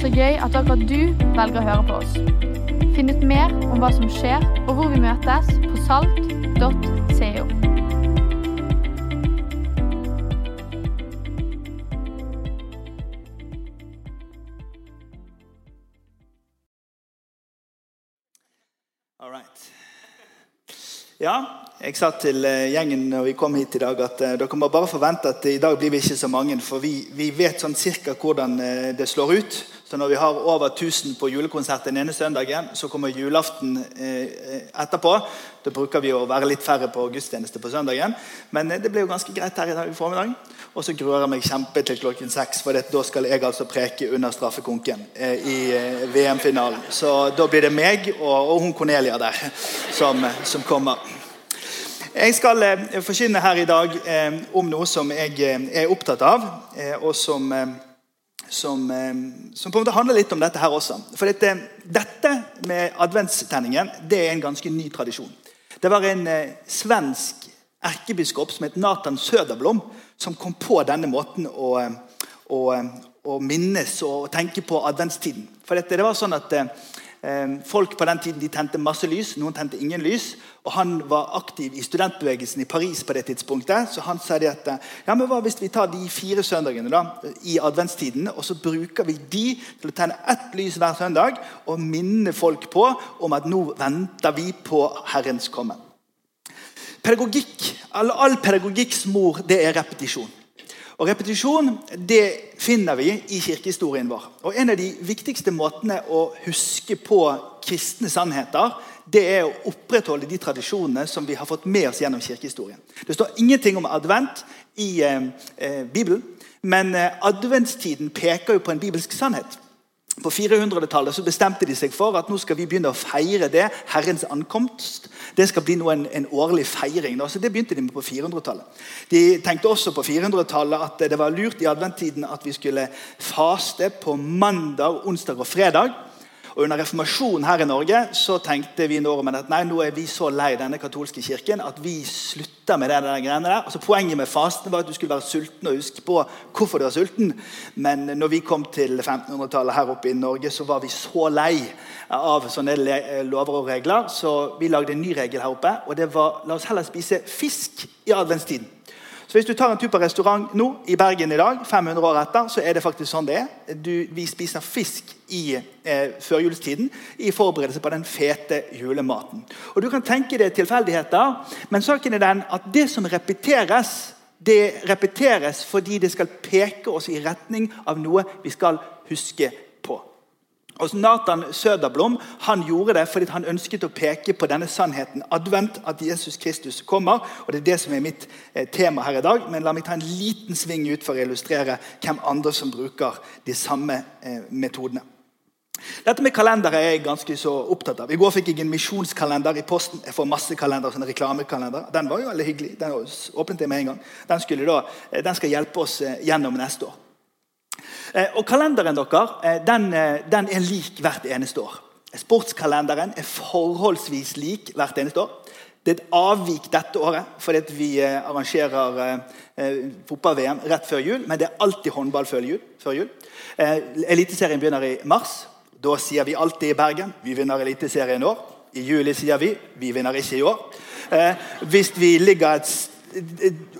Så gøy at akkurat du velger å høre på oss. Finn ut mer om hva som skjer, og hvor vi møtes på salt.co. Right. Ja, jeg sa til eh, gjengen når vi kom hit i dag at eh, dere må bare forvente at i dag blir vi ikke så mange. For vi, vi vet sånn cirka hvordan eh, det slår ut. Så når vi har over 1000 på julekonsert den ene søndagen, så kommer julaften eh, etterpå. Da bruker vi å være litt færre på gudstjeneste på søndagen. Men eh, det ble jo ganske greit her i dag i formiddag. Og så gruer jeg meg kjempe til klokken seks, for da skal jeg altså preke under straffekonken eh, i VM-finalen. Så da blir det meg og, hun Cornelia der som, som kommer. Jeg skal forkynne her i dag om noe som jeg er opptatt av, og som, som, eh, som på en måte handler litt om dette her også. For dette, dette med adventstenningen det er en ganske ny tradisjon. Det var en eh, svensk erkebiskop som het Nathan Söderblom, som kom på denne måten å, å, å minnes og tenke på adventstiden. For dette, det var sånn at eh, Folk på den tiden de tente masse lys, noen tente ingen lys. og Han var aktiv i studentbevegelsen i Paris på det tidspunktet. Så han sa de at ja, men hva hvis vi tar de fire søndagene da, i adventstiden, og så bruker vi de til å tenne ett lys hver søndag og minne folk på om at nå venter vi på Herrens komme. Pedagogikk, all, all pedagogikks mor det er repetisjon. Og Repetisjon det finner vi i kirkehistorien vår. Og En av de viktigste måtene å huske på kristne sannheter det er å opprettholde de tradisjonene som vi har fått med oss gjennom kirkehistorien. Det står ingenting om advent i eh, eh Bibelen, men eh, adventstiden peker jo på en bibelsk sannhet. På 400-tallet bestemte de seg for at nå skal vi begynne å feire det. Herrens ankomst. Det skal bli en, en, årlig feiring. Da. Så Det begynte de med på 400-tallet. De tenkte også på 400-tallet at det var lurt i adventtiden at vi skulle faste på mandag, onsdag og fredag. Og Under reformasjonen her i Norge så tenkte vi nordmenn at nei, nå er vi så lei denne katolske kirken at vi slutter med det der greiene der. Altså Poenget med fasten var at du skulle være sulten og huske på hvorfor du var sulten. Men når vi kom til 1500-tallet her oppe i Norge, så var vi så lei av sånne lover og regler, så vi lagde en ny regel her oppe. Og det var la oss heller spise fisk i adventstiden. Så Hvis du tar en tur på restaurant nå i Bergen i dag, 500 år etter, så er det faktisk sånn det er. Du, vi spiser fisk i eh, førjulstiden i forberedelse på den fete julematen. Og Du kan tenke deg tilfeldigheter, men saken er den at det som repeteres, det repeteres fordi det skal peke oss i retning av noe vi skal huske og Nathan Søderblom han gjorde det fordi han ønsket å peke på denne sannheten. Advent, at Jesus Kristus kommer. og Det er det som er mitt eh, tema her i dag. Men la meg ta en liten sving ut for å illustrere hvem andre som bruker de samme eh, metodene. Dette med kalender er jeg ganske så opptatt av. I går fikk jeg en misjonskalender i posten. Jeg får masse kalender, sånn reklamekalender. Den var jo veldig hyggelig. Den åpnet jeg med en gang. Den, da, eh, den skal hjelpe oss gjennom neste år. Eh, og Kalenderen deres eh, den, eh, den er lik hvert eneste år. Sportskalenderen er forholdsvis lik hvert eneste år. Det er et avvik dette året fordi vi arrangerer fotball-VM rett før jul. Men det er alltid håndball før jul. Før jul. Eliteserien begynner i mars. Da sier vi alltid i Bergen vi vinner Eliteserien i år. I juli sier vi vi vinner ikke i år. hvis vi ligger et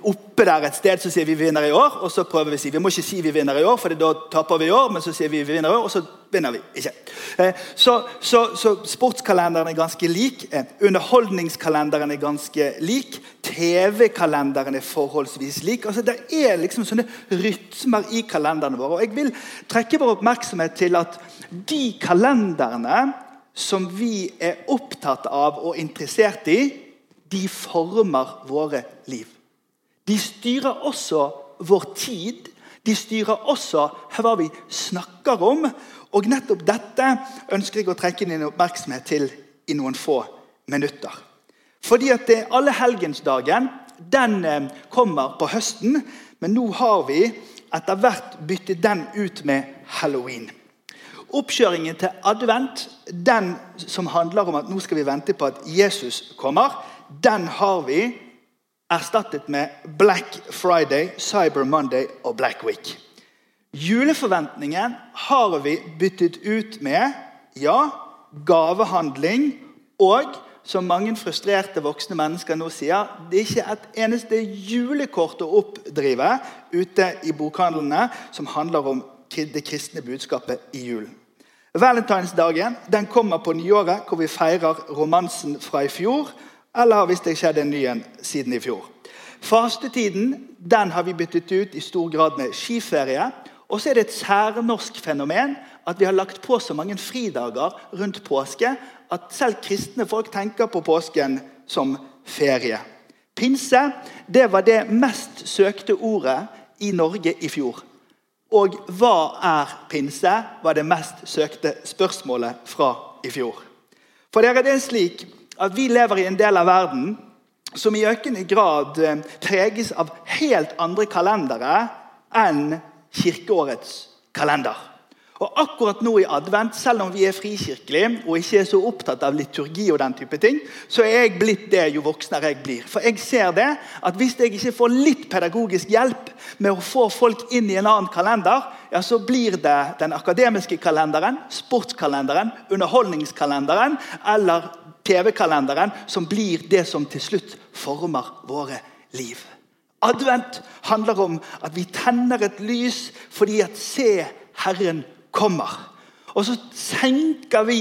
oppe der et sted så sier vi vinner i år. og så prøver Vi å si, vi må ikke si vi vinner i år, for da taper vi i år. Men så sier vi vi vinner i år, og så vinner vi ikke. Eh, så, så, så sportskalenderen er ganske lik. Eh, underholdningskalenderen er ganske lik. TV-kalenderen er forholdsvis lik. altså Det er liksom sånne rytmer i kalenderne våre. og Jeg vil trekke vår oppmerksomhet til at de kalenderne som vi er opptatt av og interessert i, de former våre liv. De styrer også vår tid. De styrer også hva vi snakker om. Og nettopp dette ønsker jeg å trekke din oppmerksomhet til i noen få minutter. Fordi at Allehelgensdagen den eh, kommer på høsten, men nå har vi etter hvert byttet den ut med halloween. Oppkjøringen til advent, den som handler om at nå skal vi vente på at Jesus kommer, den har vi erstattet med Black Friday, Cyber Monday og Black Week. Juleforventningen har vi byttet ut med ja, gavehandling og som mange frustrerte voksne mennesker nå sier, det er ikke et eneste julekort å oppdrive ute i bokhandlene som handler om det kristne budskapet i julen. Valentinsdagen den kommer på nyåret, hvor vi feirer romansen fra i fjor. Eller hvis det skjedde en ny en siden i fjor. Fastetiden den har vi byttet ut i stor grad med skiferie. Og så er det et særnorsk fenomen at vi har lagt på så mange fridager rundt påske at selv kristne folk tenker på påsken som ferie. Pinse det var det mest søkte ordet i Norge i fjor. Og hva er pinse? var det mest søkte spørsmålet fra i fjor. For dere, det er slik at vi lever i en del av verden som i økende grad eh, preges av helt andre kalendere enn kirkeårets kalender. Og akkurat nå i advent, selv om vi er frikirkelige og ikke er så opptatt av liturgi, og den type ting, så er jeg blitt det jo voksnere jeg blir. For jeg ser det at hvis jeg ikke får litt pedagogisk hjelp med å få folk inn i en annen kalender, ja, så blir det den akademiske kalenderen, sportskalenderen, underholdningskalenderen eller TV-kalenderen som blir det som til slutt former våre liv. Advent handler om at vi tenner et lys fordi at se Herren kommer. Og så senker vi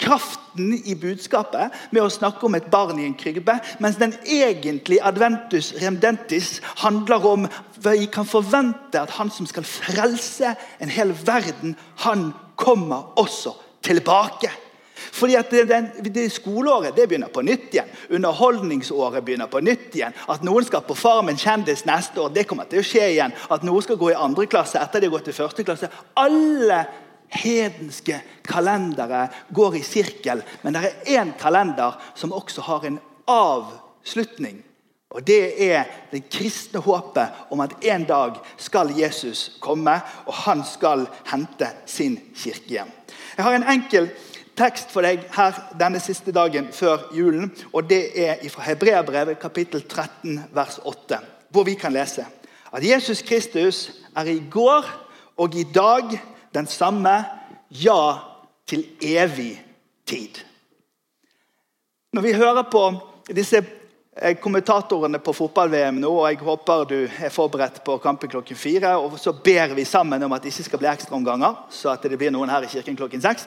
kraften i budskapet med å snakke om et barn i en krybbe, mens den egentlige adventus remdentis handler om hva vi kan forvente at han som skal frelse en hel verden, han kommer også tilbake. Fordi at det, det, det Skoleåret det begynner på nytt igjen. Underholdningsåret begynner på nytt igjen. At noen skal på Farmen kjendis neste år, det kommer til å skje igjen. At noen skal gå i andre klasse etter de har gått i første klasse. Alle hedenske kalendere går i sirkel, men det er én kalender som også har en avslutning. Og Det er det kristne håpet om at en dag skal Jesus komme, og han skal hente sin kirke hjem. Jeg har en enkel tekst for deg her denne siste dagen før julen. og Det er fra Hebreabrevet kapittel 13 vers 8, hvor vi kan lese at Jesus Kristus er i går og i dag den samme, ja, til evig tid. Når vi hører på disse eh, kommentatorene på fotball-VM nå, og jeg håper du er forberedt på kampen klokken fire, og så ber vi sammen om at det ikke skal bli ekstraomganger, så at det blir noen her i kirken klokken seks.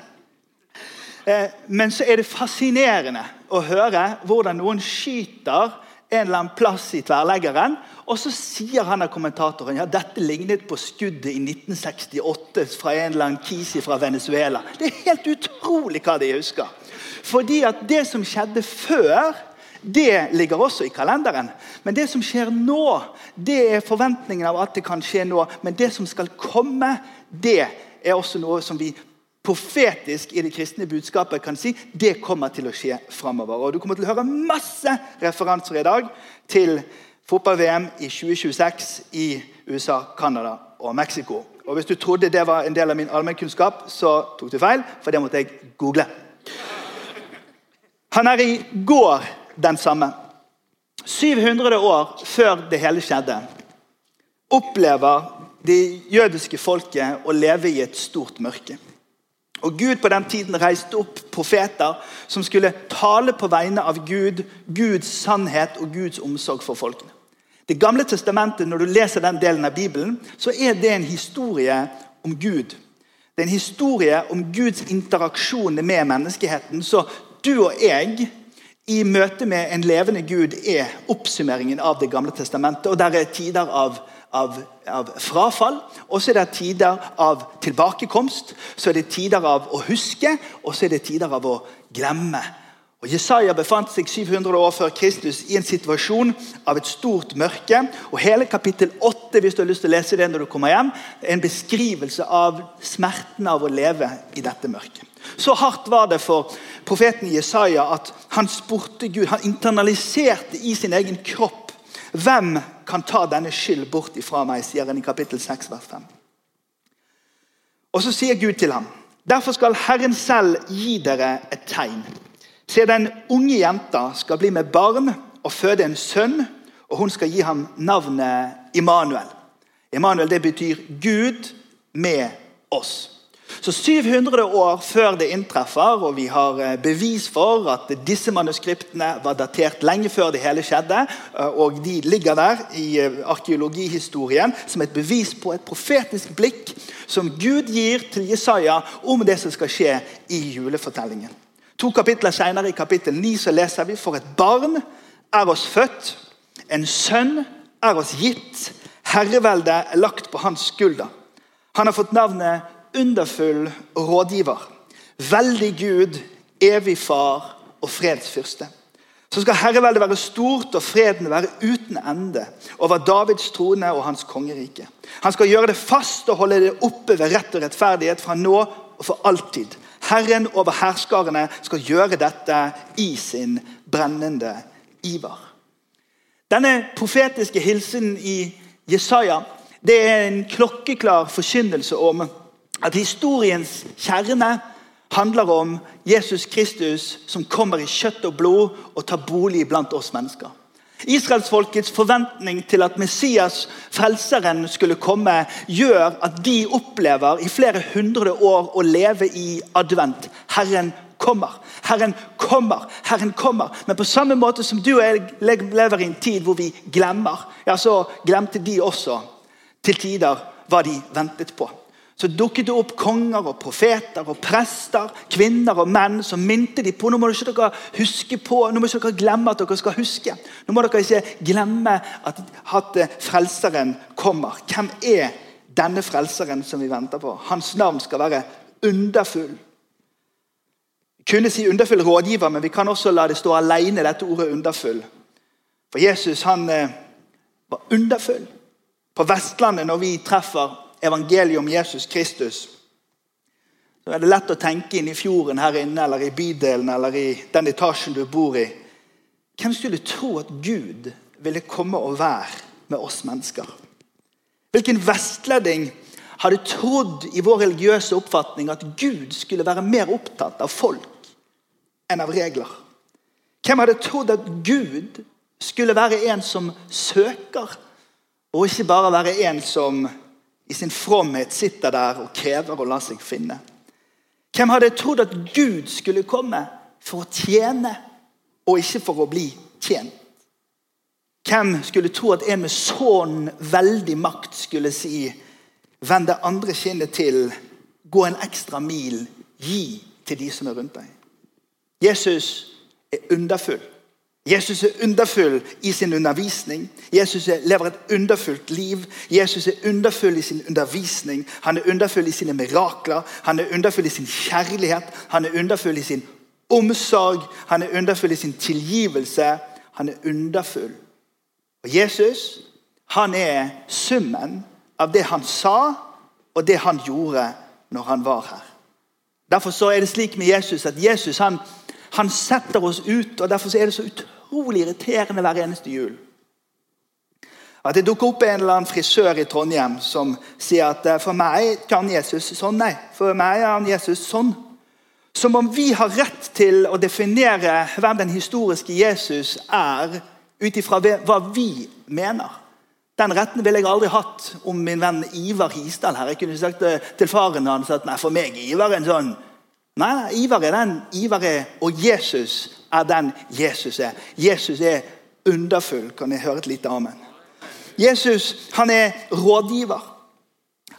Eh, men så er det fascinerende å høre hvordan noen skyter en eller annen plass i tverrleggeren. Og så sier han av kommentatoren ja, dette lignet på skuddet i 1968 fra en eller annen kisi fra Venezuela. Det er helt utrolig hva de husker. Fordi at det som skjedde før, det ligger også i kalenderen. Men det som skjer nå, det er forventningen av at det kan skje nå. Men det som skal komme, det er også noe som vi profetisk i det kristne budskapet kan si det kommer til å skje framover. Og du kommer til å høre masse referanser i dag til fotball-VM i 2026 i USA, Canada og Mexico. Og Hvis du trodde det var en del av min allmennkunnskap, så tok du feil, for det måtte jeg google. Han er i går den samme. 700 år før det hele skjedde, opplever det jødiske folket å leve i et stort mørke. Og Gud på den tiden reiste opp profeter som skulle tale på vegne av Gud, Guds sannhet og Guds omsorg for folkene. Det gamle testamentet, Når du leser den delen av Bibelen, så er det en historie om Gud. Det er en historie om Guds interaksjon med menneskeheten. Så du og jeg i møte med en levende Gud er oppsummeringen av Det gamle testamentet. Og der er tider av av, av frafall, og så er det tider av tilbakekomst. Så er det tider av å huske, og så er det tider av å glemme. Og Jesaja befant seg 700 år før Kristus i en situasjon av et stort mørke. og Hele kapittel 8 hvis du har lyst til å lese det når du kommer hjem, er en beskrivelse av smerten av å leve i dette mørket. Så hardt var det for profeten Jesaja at han spurte Gud, han internaliserte i sin egen kropp hvem kan ta denne skyld bort ifra meg, sier han i kapittel 6, vers 5. Og Så sier Gud til ham, derfor skal Herren selv gi dere et tegn. Se, den unge jenta skal bli med barn og føde en sønn, og hun skal gi ham navnet Immanuel. Immanuel det betyr Gud med oss. Så 700 år før det inntreffer, og vi har eh, bevis for at disse manuskriptene var datert lenge før det hele skjedde, eh, og de ligger der i eh, arkeologihistorien som et bevis på et profetisk blikk som Gud gir til Jesaja om det som skal skje i julefortellingen. To kapitler senere, i kapittel 9, så leser vi for et barn er oss født, en sønn er oss gitt, herreveldet er lagt på hans skulder. Han har fått navnet underfull rådgiver. Veldig Gud, evig far og fredsfyrste. Så skal herreveldet være stort og freden være uten ende over Davids trone og hans kongerike. Han skal gjøre det fast og holde det oppe ved rett og rettferdighet fra nå og for alltid. Herren over herskarene skal gjøre dette i sin brennende iver. Denne profetiske hilsenen i Jesaja det er en klokkeklar forkynnelse om at historiens kjerne handler om Jesus Kristus som kommer i kjøtt og blod og tar bolig blant oss mennesker. Israelsfolkets forventning til at Messias, frelseren, skulle komme, gjør at de opplever i flere hundre år å leve i advent. Herren kommer. Herren kommer, Herren kommer. Men på samme måte som du og jeg lever i en tid hvor vi glemmer, ja, så glemte de også til tider hva de ventet på så dukket det opp konger og profeter og prester, kvinner og menn som minte de på nå må dere ikke huske på, nå må ikke dere glemme at dere skal huske. Nå må dere ikke glemme at, at Frelseren kommer. Hvem er denne frelseren som vi venter på? Hans navn skal være underfull. Vi kunne si underfull rådgiver, men vi kan også la det stå alene, dette ordet underfull. For Jesus han eh, var underfull. På Vestlandet, når vi treffer evangeliet om Jesus Kristus, så er det lett å tenke inn i fjorden her inne eller i bydelen eller i den etasjen du bor i. Hvem skulle tro at Gud ville komme og være med oss mennesker? Hvilken vestlending hadde trodd i vår religiøse oppfatning at Gud skulle være mer opptatt av folk enn av regler? Hvem hadde trodd at Gud skulle være en som søker, og ikke bare være en som i sin fromhet sitter der og krever å la seg finne. Hvem hadde trodd at Gud skulle komme for å tjene og ikke for å bli tjent? Hvem skulle tro at en med sånn veldig makt skulle si Vend det andre kinnet til, gå en ekstra mil, gi til de som er rundt deg. Jesus er underfull Jesus er underfull i sin undervisning. Jesus lever et underfullt liv. Jesus er underfull i sin undervisning. Han er underfull i sine mirakler. Han er underfull i sin kjærlighet. Han er underfull i sin omsorg. Han er underfull i sin tilgivelse. Han er underfull. Og Jesus han er summen av det han sa, og det han gjorde når han var her. Derfor så er det slik med Jesus at Jesus han, han setter oss ut, og derfor er det så utrolig irriterende hver eneste jul. At det dukker opp en eller annen frisør i Trondheim som sier at eh, for meg kan Jesus sånn. Nei, for meg er han Jesus sånn. Som om vi har rett til å definere hvem den historiske Jesus er, ut ifra hva vi mener. Den retten ville jeg aldri hatt om min venn Ivar Hisdal her. Jeg kunne sagt til faren hans at nei, for meg er Ivar er en sånn Nei, nei, Ivar er den Ivar er, og Jesus er den Jesus er. Jesus er underfull. Kan jeg høre et lite amen? Jesus han er rådgiver.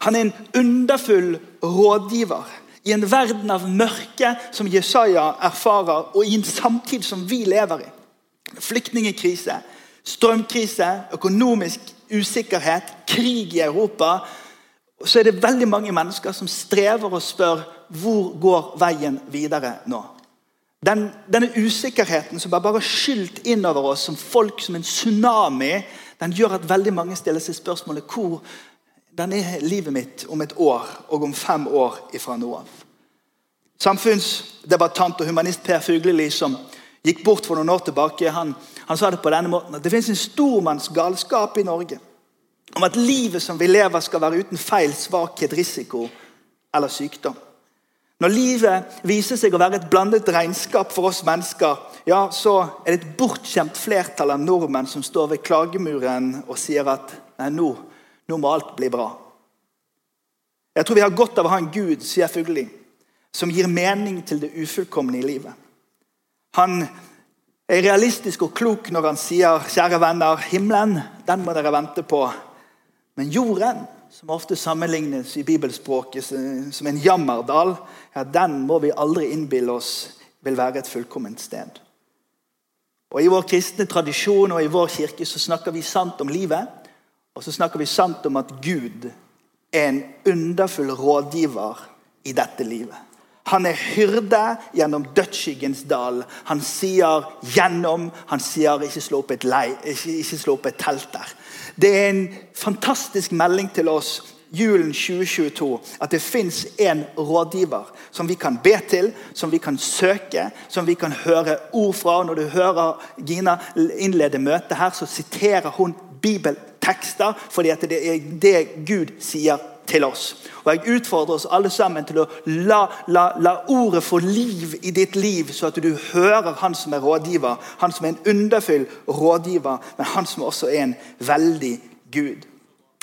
Han er en underfull rådgiver. I en verden av mørke som Jesaja erfarer, og i en samtid som vi lever i. Flyktningkrise, strømkrise, økonomisk usikkerhet, krig i Europa. Så er det veldig mange mennesker som strever og spør hvor går veien videre nå. Den, denne usikkerheten som er bare skylt innover oss som folk som en tsunami, den gjør at veldig mange stiller seg spørsmålet hvor den er livet mitt om et år og om fem år ifra nå av. Samfunnsdebattant og humanist Per Fugleli, som gikk bort for noen år tilbake, han, han sa det på denne måten at det finnes en stormannsgalskap i Norge om at livet som vi lever, skal være uten feil, svakhet, risiko eller sykdom. Når livet viser seg å være et blandet regnskap for oss mennesker, ja, så er det et bortskjemt flertall av nordmenn som står ved klagemuren og sier at nei, nå, nå må alt bli bra. Jeg tror vi har godt av å ha en Gud, sier Fugling, som gir mening til det ufullkomne i livet. Han er realistisk og klok når han sier, 'Kjære venner, himmelen, den må dere vente på.' Men jorden, som ofte sammenlignes i bibelspråket som en jammerdal, ja, den må vi aldri innbille oss vil være et fullkomment sted. Og I vår kristne tradisjon og i vår kirke så snakker vi sant om livet. Og så snakker vi sant om at Gud er en underfull rådgiver i dette livet. Han er hyrde gjennom dødsskyggens dal. Han sier 'gjennom'. Han sier 'ikke slå opp et, lei, ikke, ikke slå opp et telt der'. Det er en fantastisk melding til oss julen 2022 at det fins en rådgiver som vi kan be til, som vi kan søke, som vi kan høre ord fra. Når du hører Gina innlede møtet her, så siterer hun bibeltekster fordi det er det Gud sier til oss. Og Jeg utfordrer oss alle sammen til å la, la, la, ordet få liv i ditt liv, så at du hører han som er rådgiver. Han som er en underfull rådgiver, men han som også er en veldig Gud.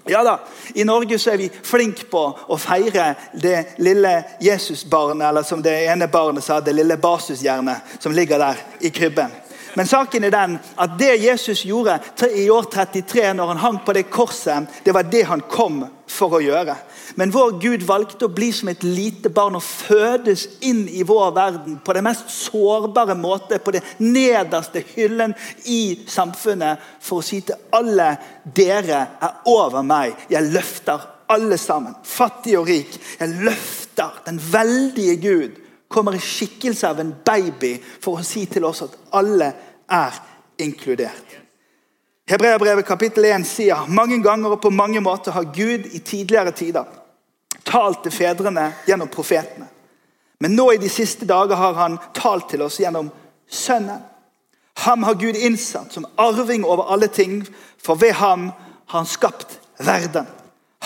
Ja da, I Norge så er vi flinke på å feire det lille Jesusbarnet, eller som det ene barnet sa, det lille basushjernet som ligger der i krybben. Men saken er den at det Jesus gjorde i år 33, når han hang på det korset, det var det han kom for å gjøre. Men vår Gud valgte å bli som et lite barn og fødes inn i vår verden på den mest sårbare måte, på den nederste hyllen i samfunnet, for å si til alle dere er over meg. Jeg løfter alle sammen, fattig og rik. Jeg løfter den veldige Gud. Kommer i skikkelse av en baby for å si til oss at alle er inkludert. Hebreabrevet kapittel 1 sier mange ganger og på mange måter har Gud i tidligere tider talt til fedrene gjennom profetene. Men nå i de siste dager har han talt til oss gjennom Sønnen. Ham har Gud innsatt som arving over alle ting, for ved ham har han skapt verden.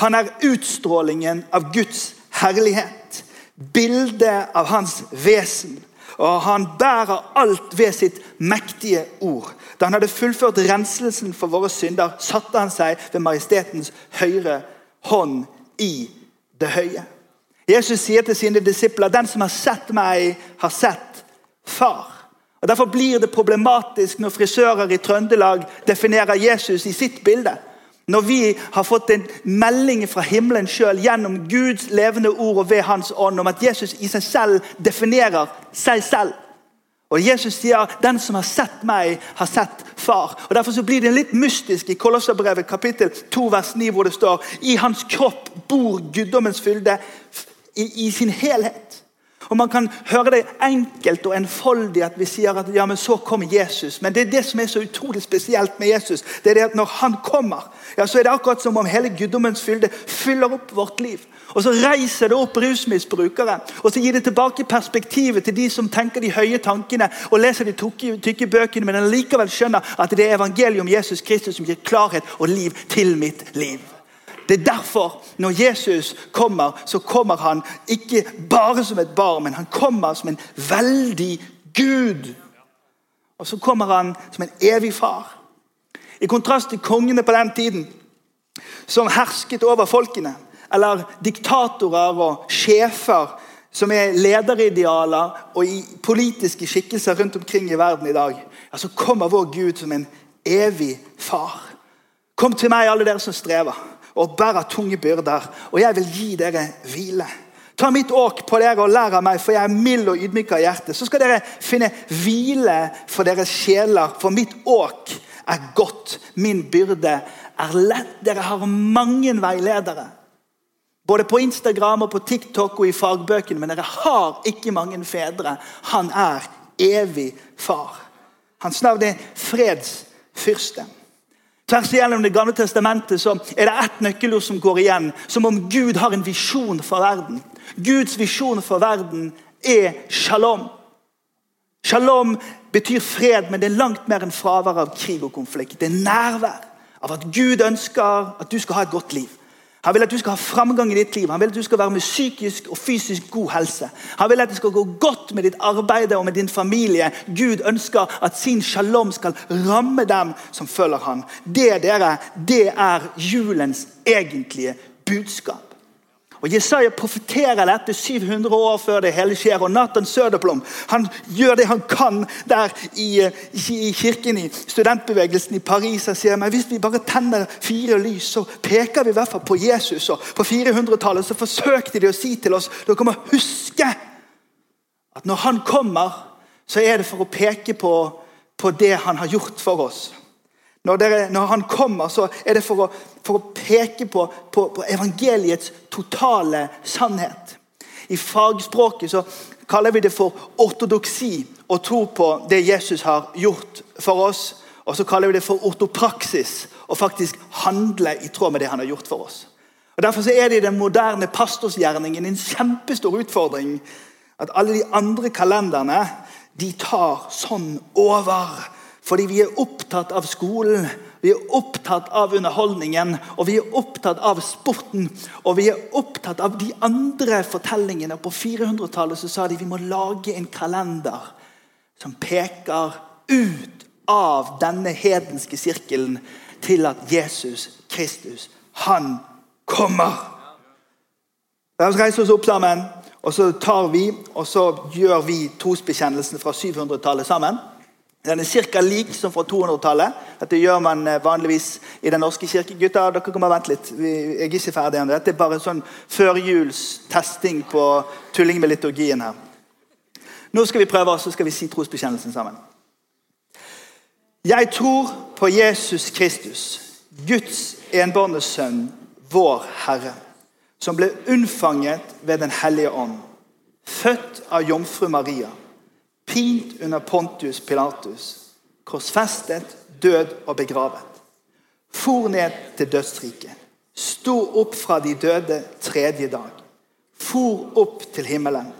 Han er utstrålingen av Guds herlighet, bildet av hans vesen. Og han bærer alt ved sitt mektige ord. Da han hadde fullført renselsen for våre synder, satte han seg ved majestetens høyre hånd i det høye. Jesus sier til sine disipler den som har sett meg, har sett far. Og Derfor blir det problematisk når frisører i Trøndelag definerer Jesus i sitt bilde. Når vi har fått en melding fra himmelen sjøl gjennom Guds levende ord og ved Hans ånd om at Jesus i seg selv definerer seg selv. Og Jesus sier 'den som har sett meg, har sett far'. Og Derfor så blir det litt mystisk i Kolosserbrevet kapittel 2 vers 9, hvor det står 'I hans kropp bor guddommens fylde i, i sin helhet'. Og Man kan høre det enkelt og enfoldig at vi sier at ja, men så kommer Jesus. Men det er det som er så utrolig spesielt med Jesus. det er det at Når han kommer, ja, så er det akkurat som om hele guddommens fylde fyller opp vårt liv. Og Så reiser det opp rusmisbrukere og så gir det tilbake perspektivet til de som tenker de høye tankene og leser de tykke, bøkene, men likevel skjønner at det er evangeliet om Jesus Kristus som gir klarhet og liv til mitt liv. Det er derfor når Jesus kommer, så kommer han ikke bare som et barn, men han kommer som en veldig Gud. Og så kommer han som en evig far. I kontrast til kongene på den tiden, som hersket over folkene, eller diktatorer og sjefer som er lederidealer og i politiske skikkelser rundt omkring i verden i dag, ja, så kommer vår Gud som en evig far. Kom til meg, alle dere som strever og bærer tunge byrder, og jeg vil gi dere hvile. Ta mitt åk på dere og lær av meg, for jeg er mild og ydmyk av hjerte. Så skal dere finne hvile for deres sjeler, for mitt åk er godt. Min byrde er lett. Dere har mange veiledere. Både på Instagram og på TikTok og i fagbøkene, men dere har ikke mange fedre. Han er evig far. Hans navn er fredsfyrste. Tvers igjennom Det gamle testamentet så er det ett nøkkelord som går igjen. Som om Gud har en visjon for verden. Guds visjon for verden er shalom. Shalom betyr fred, men det er langt mer enn fravær av krig og konflikt. Det er nærvær av at Gud ønsker at du skal ha et godt liv. Han vil at du skal ha framgang i ditt liv. Han vil at du skal være med psykisk og fysisk god helse. Han vil at det skal gå godt med ditt arbeid og med din familie. Gud ønsker at sin shalom skal ramme dem som følger ham. Det dere, det er julens egentlige budskap. Og Jesaja profeterer dette 700 år før det hele skjer. Og Nathan Söderblom han gjør det han kan der i, i kirken i studentbevegelsen i Paris. Han sier men hvis vi bare tenner fire lys, så peker vi i hvert fall på Jesus. Og På 400-tallet så forsøkte de å si til oss dere må huske at når han kommer, så er det for å peke på, på det han har gjort for oss. Når, dere, når, han kommer, så er det for å, for å peke på, på, på, evangeliets totale sannhet. I fagspråket så kaller vi det for ortodoksi å tro på det Jesus har gjort for oss. Og så kaller vi det for ortopraksis å faktisk handle i tråd med det han har gjort for oss. Og Derfor er det i den moderne pastorsgjerningen en kjempestor utfordring at alle de andre kalenderne de tar sånn over fordi vi er opptatt av skolen, vi er opptatt av underholdningen, og vi er opptatt av sporten. Og vi er opptatt av de andre fortellingene. På 400-tallet sa de vi må lage en kalender som peker ut av denne hedenske sirkelen til at Jesus Kristus, han kommer. La oss reise oss opp sammen, og så tar vi og så gjør vi trosbekjennelsen fra 700-tallet sammen. Den er ca. lik som fra 200-tallet. Dette gjør man eh, vanligvis i Den norske kirke. Gutter, dere kan bare vente litt. Jeg er ikke ferdig ennå. Dette er bare en sånn førjulstesting på tulling med liturgien her. Nå skal vi prøve, og så skal vi si trosbekjennelsen sammen. Jeg tror på Jesus Kristus, Guds enbårne sønn, vår Herre, som ble unnfanget ved Den hellige ånd, født av jomfru Maria pint under Pontius Pilatus, korsfestet, død og begravet. For ned til dødsriket. Sto opp fra de døde tredje dag. For opp til himmelen.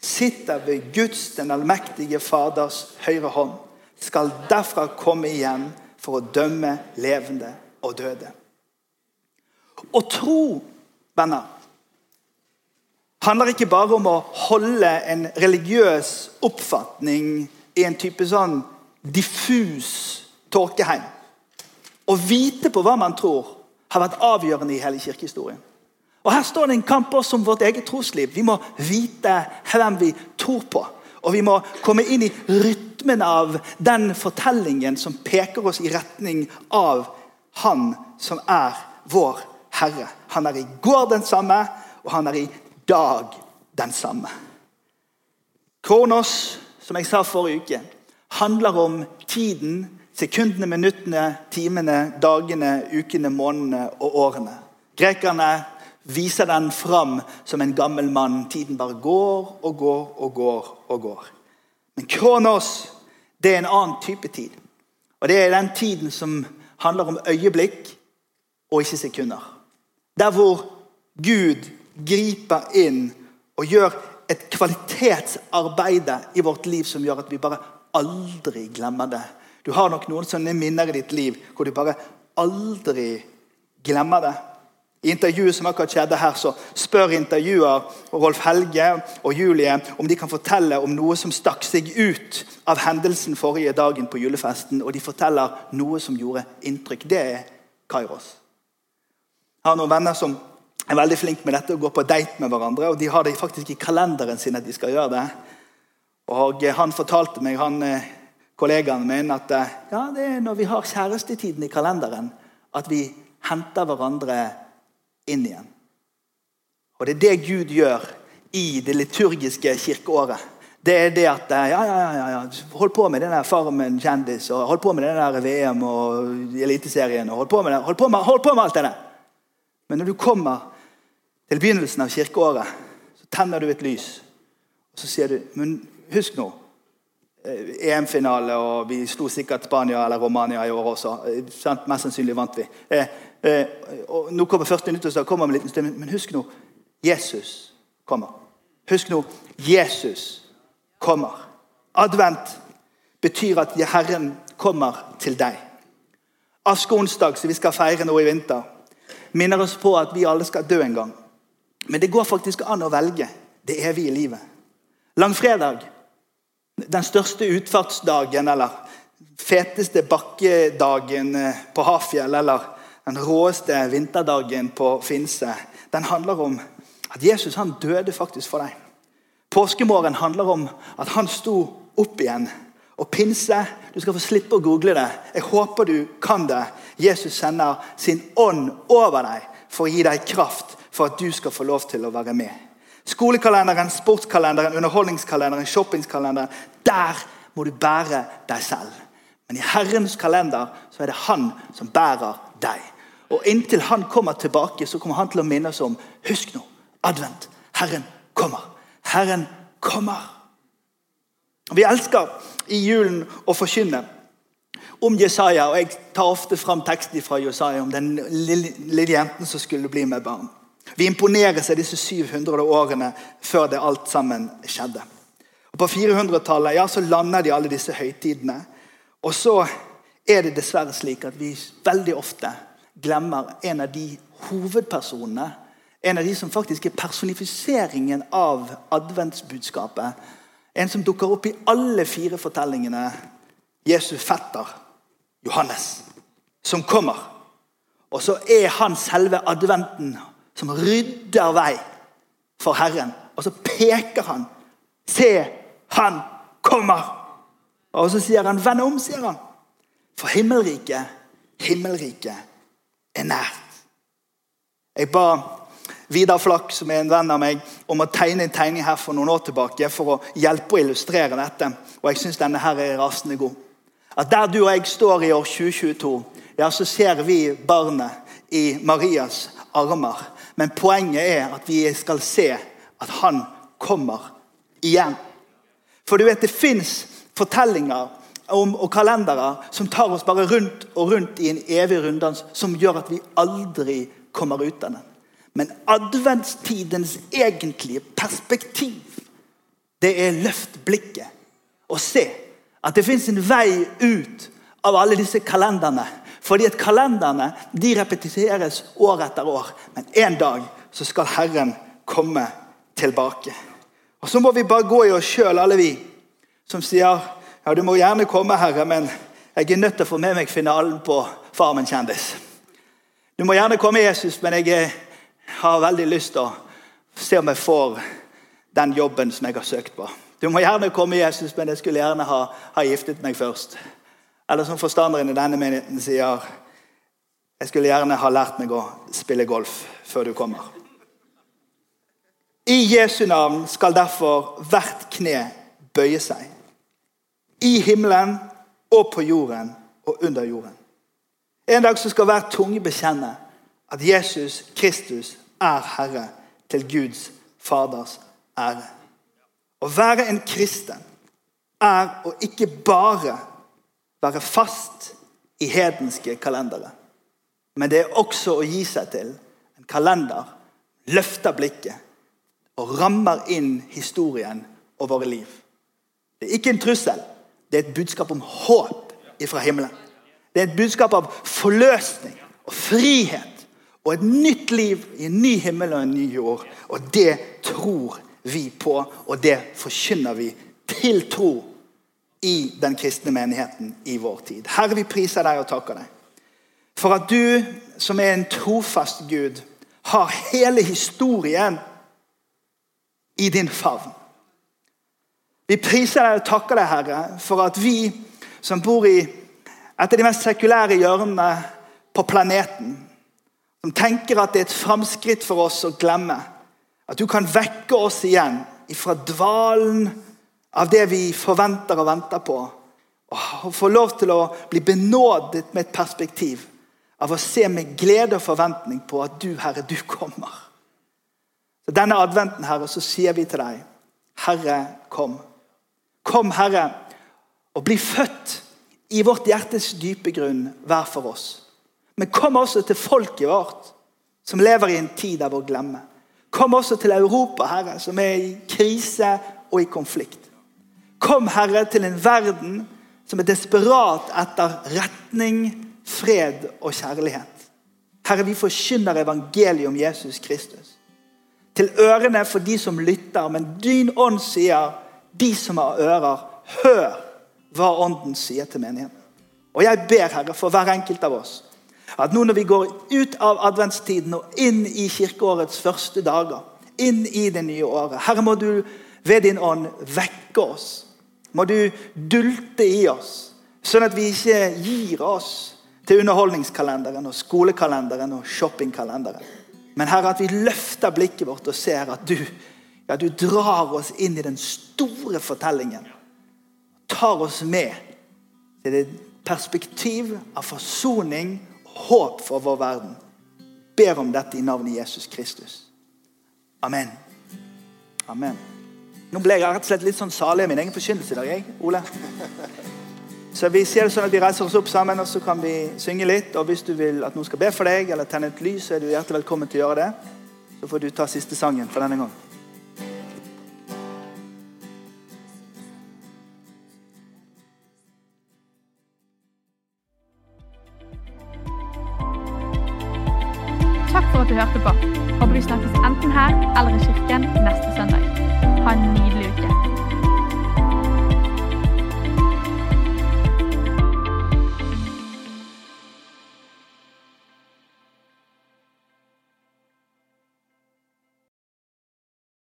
Sitter ved Guds, den allmektige Faders høyre hånd. Skal derfra komme igjen for å dømme levende og døde. Å tro, venner, handler ikke bare om å holde en religiøs oppfatning i en type sånn diffus tåkeheim. Å vite på hva man tror, har vært avgjørende i hele kirkehistorien. Og Her står det en kamp også om vårt eget trosliv. Vi må vite hvem vi tror på. Og vi må komme inn i rytmen av den fortellingen som peker oss i retning av Han som er vår Herre. Han er i går den samme, og han er i dag den samme. Kronos, som jeg sa forrige uke, handler om tiden, sekundene, minuttene, timene, dagene, ukene, månedene og årene. Grekerne viser den fram som en gammel mann. Tiden bare går og går og går og går. Men kronos det er en annen type tid. Og Det er den tiden som handler om øyeblikk og ikke sekunder. Der hvor Gud griper inn og gjør et kvalitetsarbeid i vårt liv som gjør at vi bare aldri glemmer det. Du har nok noen sånne minner i ditt liv hvor du bare aldri glemmer det. I intervjuet som akkurat skjedde her, så spør intervjuer Rolf Helge og Julie om de kan fortelle om noe som stakk seg ut av hendelsen forrige dagen på julefesten. Og de forteller noe som gjorde inntrykk. Det er Kairos. Jeg har noen venner som er veldig flinke med dette å gå på date med hverandre. og De har det faktisk i kalenderen sin at de skal gjøre det. Og Han fortalte meg, han, eh, kollegaen min, at eh, ja, det er når vi har kjærestetiden i kalenderen, at vi henter hverandre inn igjen. Og Det er det Gud gjør i det liturgiske kirkeåret. Det er det at eh, ja, ja, ja, ja, Hold på med den der Farmen kjendis og hold på med den der VM og Eliteserien. og hold på, med, hold, på med, hold på med alt det der. Men når du kommer til begynnelsen av kirkeåret så tenner du et lys. Og så sier du Men husk nå. Eh, EM-finale, og vi slo sikkert Spania eller Romania i år også. Eh, mest sannsynlig vant vi. Eh, eh, og nå kommer 40 minutter, så kommer vi liten stund. Men husk nå Jesus kommer. Husk nå Jesus kommer. Advent betyr at Herren kommer til deg. Askeonsdag, som vi skal feire nå i vinter, minner oss på at vi alle skal dø en gang. Men det går faktisk an å velge det evige livet. Langfredag, den største utfartsdagen eller feteste bakkedagen eh, på Hafjell eller den råeste vinterdagen på Finse, den handler om at Jesus han døde faktisk for deg. Påskemorgen handler om at han sto opp igjen. Og pinse Du skal få slippe å google det. Jeg håper du kan det. Jesus sender sin ånd over deg for å gi deg kraft for at du skal få lov til å være med. Skolekalenderen, sportskalenderen, underholdningskalenderen, shoppingskalenderen. Der må du bære deg selv. Men i Herrens kalender så er det han som bærer deg. Og inntil han kommer tilbake, så kommer han til å minne oss om Husk nå, advent. Herren kommer. Herren kommer. Vi elsker i julen å forkynne om Jesaja. og Jeg tar ofte fram teksten fra Jesaja om den lille, lille jenten som skulle bli med barn. Vi imponeres av disse 700 årene før det alt sammen skjedde. Og På 400-tallet ja, så lander de alle disse høytidene. Og så er det dessverre slik at vi veldig ofte glemmer en av de hovedpersonene. En av de som faktisk er personifiseringen av adventsbudskapet. En som dukker opp i alle fire fortellingene. Jesu fetter Johannes, som kommer. Og så er han selve adventen som rydder vei for Herren. Og så peker han. Se, han kommer! Og så sier han, 'Vend om', sier han. For himmelriket, himmelriket er nært. Jeg ba Vidar Flakk, som er en venn av meg, om å tegne en tegning her for noen år tilbake for å hjelpe å illustrere dette. Og jeg syns denne her er rasende god. At Der du og jeg står i år 2022, ja, så ser vi barnet i Marias armer. Men poenget er at vi skal se at han kommer igjen. For du vet, det fins fortellinger om, og kalendere som tar oss bare rundt og rundt i en evig runddans som gjør at vi aldri kommer ut av den. Men adventstidens egentlige perspektiv, det er løft blikket og se at det fins en vei ut av alle disse kalenderne. Fordi at kalenderne de repeteres år etter år. Men en dag så skal Herren komme tilbake. Og Så må vi bare gå i oss sjøl, alle vi som sier ja, du må gjerne komme, Herre, men jeg er nødt til å få med meg finalen på Farmen kjendis. Du må gjerne komme, Jesus, men jeg har veldig lyst til å se om jeg får den jobben som jeg har søkt på. Du må gjerne komme, Jesus, men jeg skulle gjerne ha, ha giftet meg først. Eller som forstanderen i denne menigheten sier Jeg skulle gjerne ha lært meg å spille golf før du kommer. I Jesu navn skal derfor hvert kne bøye seg. I himmelen og på jorden og under jorden. En dag skal hver tunge bekjenne at Jesus Kristus er Herre til Guds Faders ære. Å være en kristen er å ikke bare være fast i hedenske kalendere. Men det er også å gi seg til en kalender, løfter blikket og rammer inn historien og våre liv. Det er ikke en trussel. Det er et budskap om håp fra himmelen. Det er et budskap av forløsning og frihet og et nytt liv i en ny himmel og en ny jord. Og det tror vi vi på, og det forkynner vi til tro i den kristne menigheten i vår tid. Herre, vi priser deg og takker deg for at du, som er en trofast Gud, har hele historien i din favn. Vi priser deg og takker deg, Herre, for at vi som bor i et av de mest sekulære hjørnene på planeten, som tenker at det er et framskritt for oss å glemme at du kan vekke oss igjen ifra dvalen av det vi forventer og venter på. Og få lov til å bli benådet med et perspektiv av å se med glede og forventning på at du, Herre, du kommer. Så Denne adventen, Herre, så sier vi til deg, Herre, kom. Kom, Herre, og bli født i vårt hjertes dype grunn hver for oss. Men kom også til folket vårt, som lever i en tid av å glemme. Kom også til Europa, Herre, som er i krise og i konflikt. Kom, Herre, til en verden som er desperat etter retning, fred og kjærlighet. Herre, vi forkynner evangeliet om Jesus Kristus. Til ørene for de som lytter, men din ånd sier, de som har ører, hør hva ånden sier til menigheten. Og jeg ber, Herre, for hver enkelt av oss at nå når vi går ut av adventstiden og inn i kirkeårets første dager, inn i det nye året. Herre, må du ved din ånd vekke oss. Må du dulte i oss, sånn at vi ikke gir oss til underholdningskalenderen og skolekalenderen og shoppingkalenderen. Men Herre, at vi løfter blikket vårt og ser at du, ja, du drar oss inn i den store fortellingen. Tar oss med til det perspektiv av forsoning håp for vår verden. Ber om dette i navnet Jesus Kristus. Amen. Amen. Nå ble jeg rett og slett litt sånn salig i min egen forkynnelse i dag, jeg, Ole. Så vi ser det sånn at vi reiser oss opp sammen, og så kan vi synge litt. Og hvis du vil at noen skal be for deg, eller tenne et lys, så er du hjertelig velkommen til å gjøre det. Så får du ta siste sangen for denne gang.